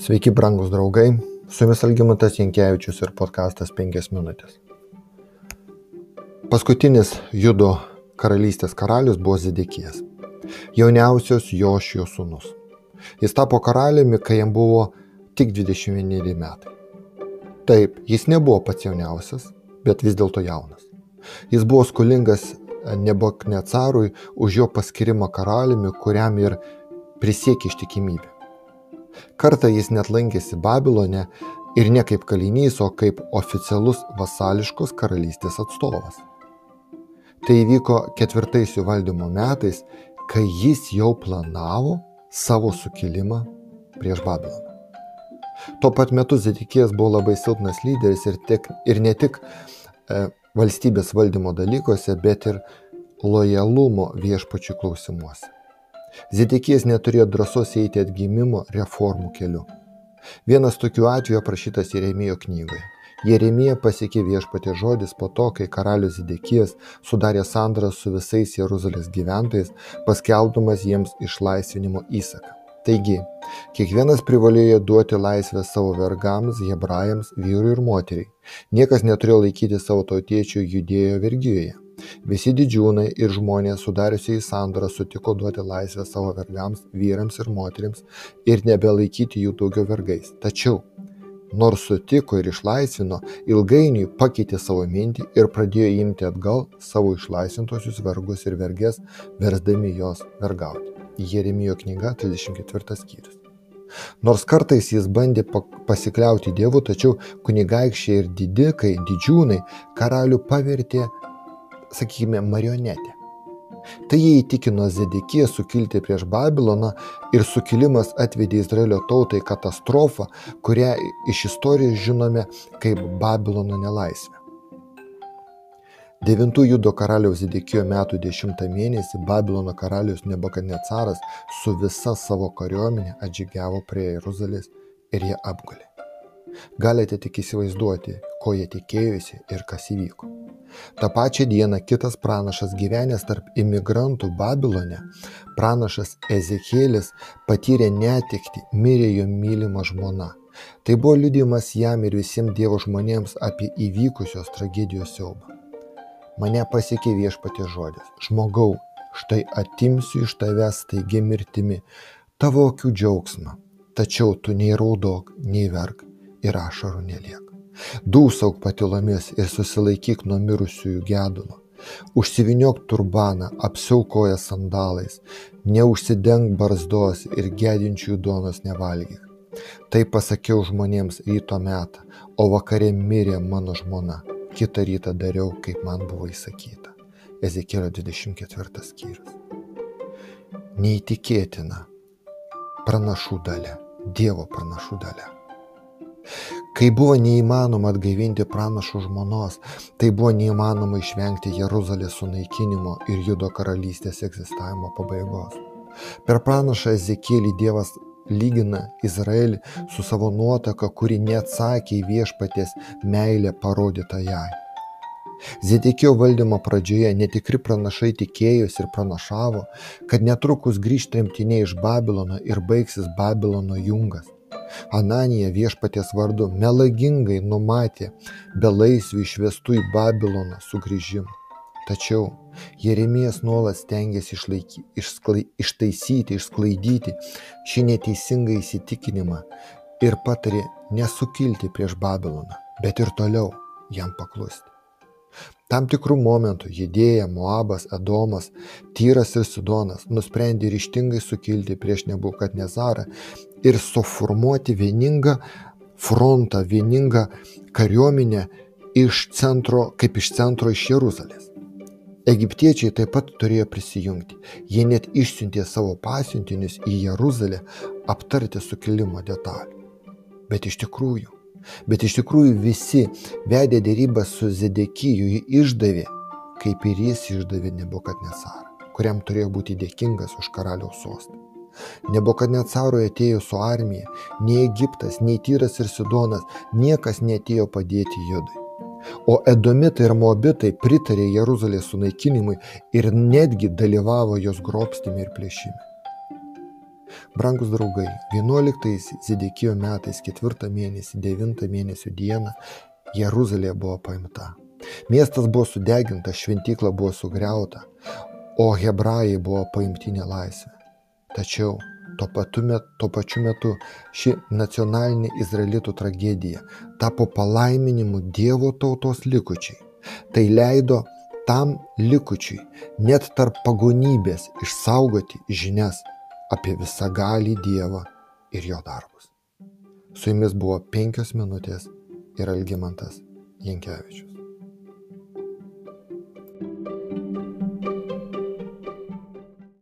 Sveiki, brangus draugai, su jumis Algimantas Jankievičius ir podkastas 5 minutės. Paskutinis Judo karalystės karalius buvo Zidikijas, jauniausios Jošijo sūnus. Jis tapo karaliumi, kai jam buvo tik 21 metai. Taip, jis nebuvo pats jauniausias, bet vis dėlto jaunas. Jis buvo skolingas Neboknecarui už jo paskirimą karaliumi, kuriam ir prisiekė ištikimybę. Kartą jis net lankėsi Babilone ir ne kaip kalinys, o kaip oficialus vasališkos karalystės atstovas. Tai įvyko ketvirtais jų valdymo metais, kai jis jau planavo savo sukilimą prieš Babiloną. Tuo pat metu Zetikijas buvo labai silpnas lyderis ir, tik, ir ne tik e, valstybės valdymo dalykuose, bet ir lojalumo viešpačių klausimuose. Zedekijas neturėjo drąsos eiti atgimimo reformų keliu. Vienas tokių atvejų aprašytas Jeremijo knygoje. Jeremija pasiekė viešpatė žodis po to, kai karalius Zedekijas sudarė sandrą su visais Jeruzalės gyventojais, paskelbdamas jiems išlaisvinimo įsaką. Taigi, kiekvienas privalėjo duoti laisvę savo vergams, hebrajams, vyrui ir moteriai. Niekas neturėjo laikyti savo tautiečių judėjo vergijoje. Visi didžiūnai ir žmonės sudariusiai sandorą sutiko duoti laisvę savo vergams, vyrams ir moteriams ir nebelaikyti jų daugiau vergais. Tačiau, nors sutiko ir išlaisvino, ilgainiui pakeitė savo mintį ir pradėjo imti atgal savo išlaisvintosius vergus ir vergės, versdami jos vergauti. Jeremijo knyga 34 skyrius. Nors kartais jis bandė pasikliauti Dievu, tačiau kunigaikščiai ir didikai, didžiūnai karalių pavertė, sakykime, marionetę. Tai jie įtikino Zedekiją sukilti prieš Babiloną ir sukilimas atvedė Izraelio tautai katastrofą, kurią iš istorijos žinome kaip Babilono nelaisvę. Devintų Judo karaliaus Zedekijo metų dešimtą mėnesį Babilono karalius Nebukadnecaras su visa savo kariuomenė atžygiavo prie Jeruzalės ir ją apgulė. Galite tik įsivaizduoti, ko jie tikėjosi ir kas įvyko. Ta pačia diena kitas pranašas gyvenęs tarp imigrantų Babilone, pranašas Ezekėlis patyrė netikti, mirė jo mylima žmona. Tai buvo liudimas jam ir visiems Dievo žmonėms apie įvykusios tragedijos siaubą mane pasiekė viešpaties žodis. Žmogau, štai atimsiu iš tavęs taigi mirtimi tavo akių džiaugsmą, tačiau tu nei raudok, nei verk ir ašarų neliek. Dūsauk patilomis ir susilaikyk nuo mirusiųjų gedulo. Užsiviniok turbaną, apsiaukoja sandalais, neužsidenk barzdos ir gedinčiųjų duonos nevalgyk. Tai pasakiau žmonėms ryto metą, o vakarė mirė mano žmona kitą rytą dariau, kaip man buvo įsakyta. Ezekėlio 24 skyrius. Neįtikėtina pranašų dalė, Dievo pranašų dalė. Kai buvo neįmanoma atgaivinti pranašų žmonos, tai buvo neįmanoma išvengti Jeruzalės sunaikinimo ir Judo karalystės egzistavimo pabaigos. Per pranašą Ezekėlį Dievas lygina Izraelį su savo nuotaka, kuri neatsakė į viešpatės meilę parodytą jai. Zedekio valdymo pradžioje netikri pranašai tikėjosi ir pranašavo, kad netrukus grįž tremtiniai iš Babilono ir baigsis Babilono jungas. Ananija viešpatės vardu melagingai numatė belaisvių išvestų į Babiloną sugrįžimą. Tačiau Jeremijas nuolat stengiasi išlaiky, išsklai, ištaisyti, išsklaidyti šį neteisingą įsitikinimą ir patarė nesukilti prieš Babiloną, bet ir toliau jam paklusti. Tam tikrų momentų Judėja, Moabas, Edomas, Tyras ir Sidonas nusprendė ryštingai sukilti prieš Nebukadnezarą ir suformuoti vieningą frontą, vieningą kariuomenę iš centro, kaip iš centro iš Jeruzalės. Egiptiečiai taip pat turėjo prisijungti. Jie net išsiuntė savo pasiuntinius į Jeruzalę aptarti sukilimo detalių. Bet iš tikrųjų, bet iš tikrųjų visi vedė dėrybą su Zedekiju, jį išdavė, kaip ir jis išdavė Nebukadnesarą, kuriam turėjo būti dėkingas už karaliaus sostą. Nebukadnecarui atėjo su armija, nei Egiptas, nei Tyras ir Sidonas, niekas netėjo padėti Judui. O Edomitai ir Moabitai pritarė Jeruzalės sunaikinimui ir netgi dalyvavo jos grobstime ir plėšime. Brangus draugai, 11 Zidekijo metais 4 mėnesį 9 mėnesio dieną Jeruzalė buvo paimta. Miestas buvo sudegintas, šventykla buvo sugriauta, o hebrajai buvo paimti nelaisvę. Tačiau tuo, patu met, tuo pačiu metu ši nacionalinė izraelitų tragedija tapo palaiminimu Dievo tautos likučiai. Tai leido tam likučiui net tarp pagonybės išsaugoti žinias apie visagalį Dievą ir jo darbus. Su jumis buvo penkios minutės ir Algimantas Jankievičius.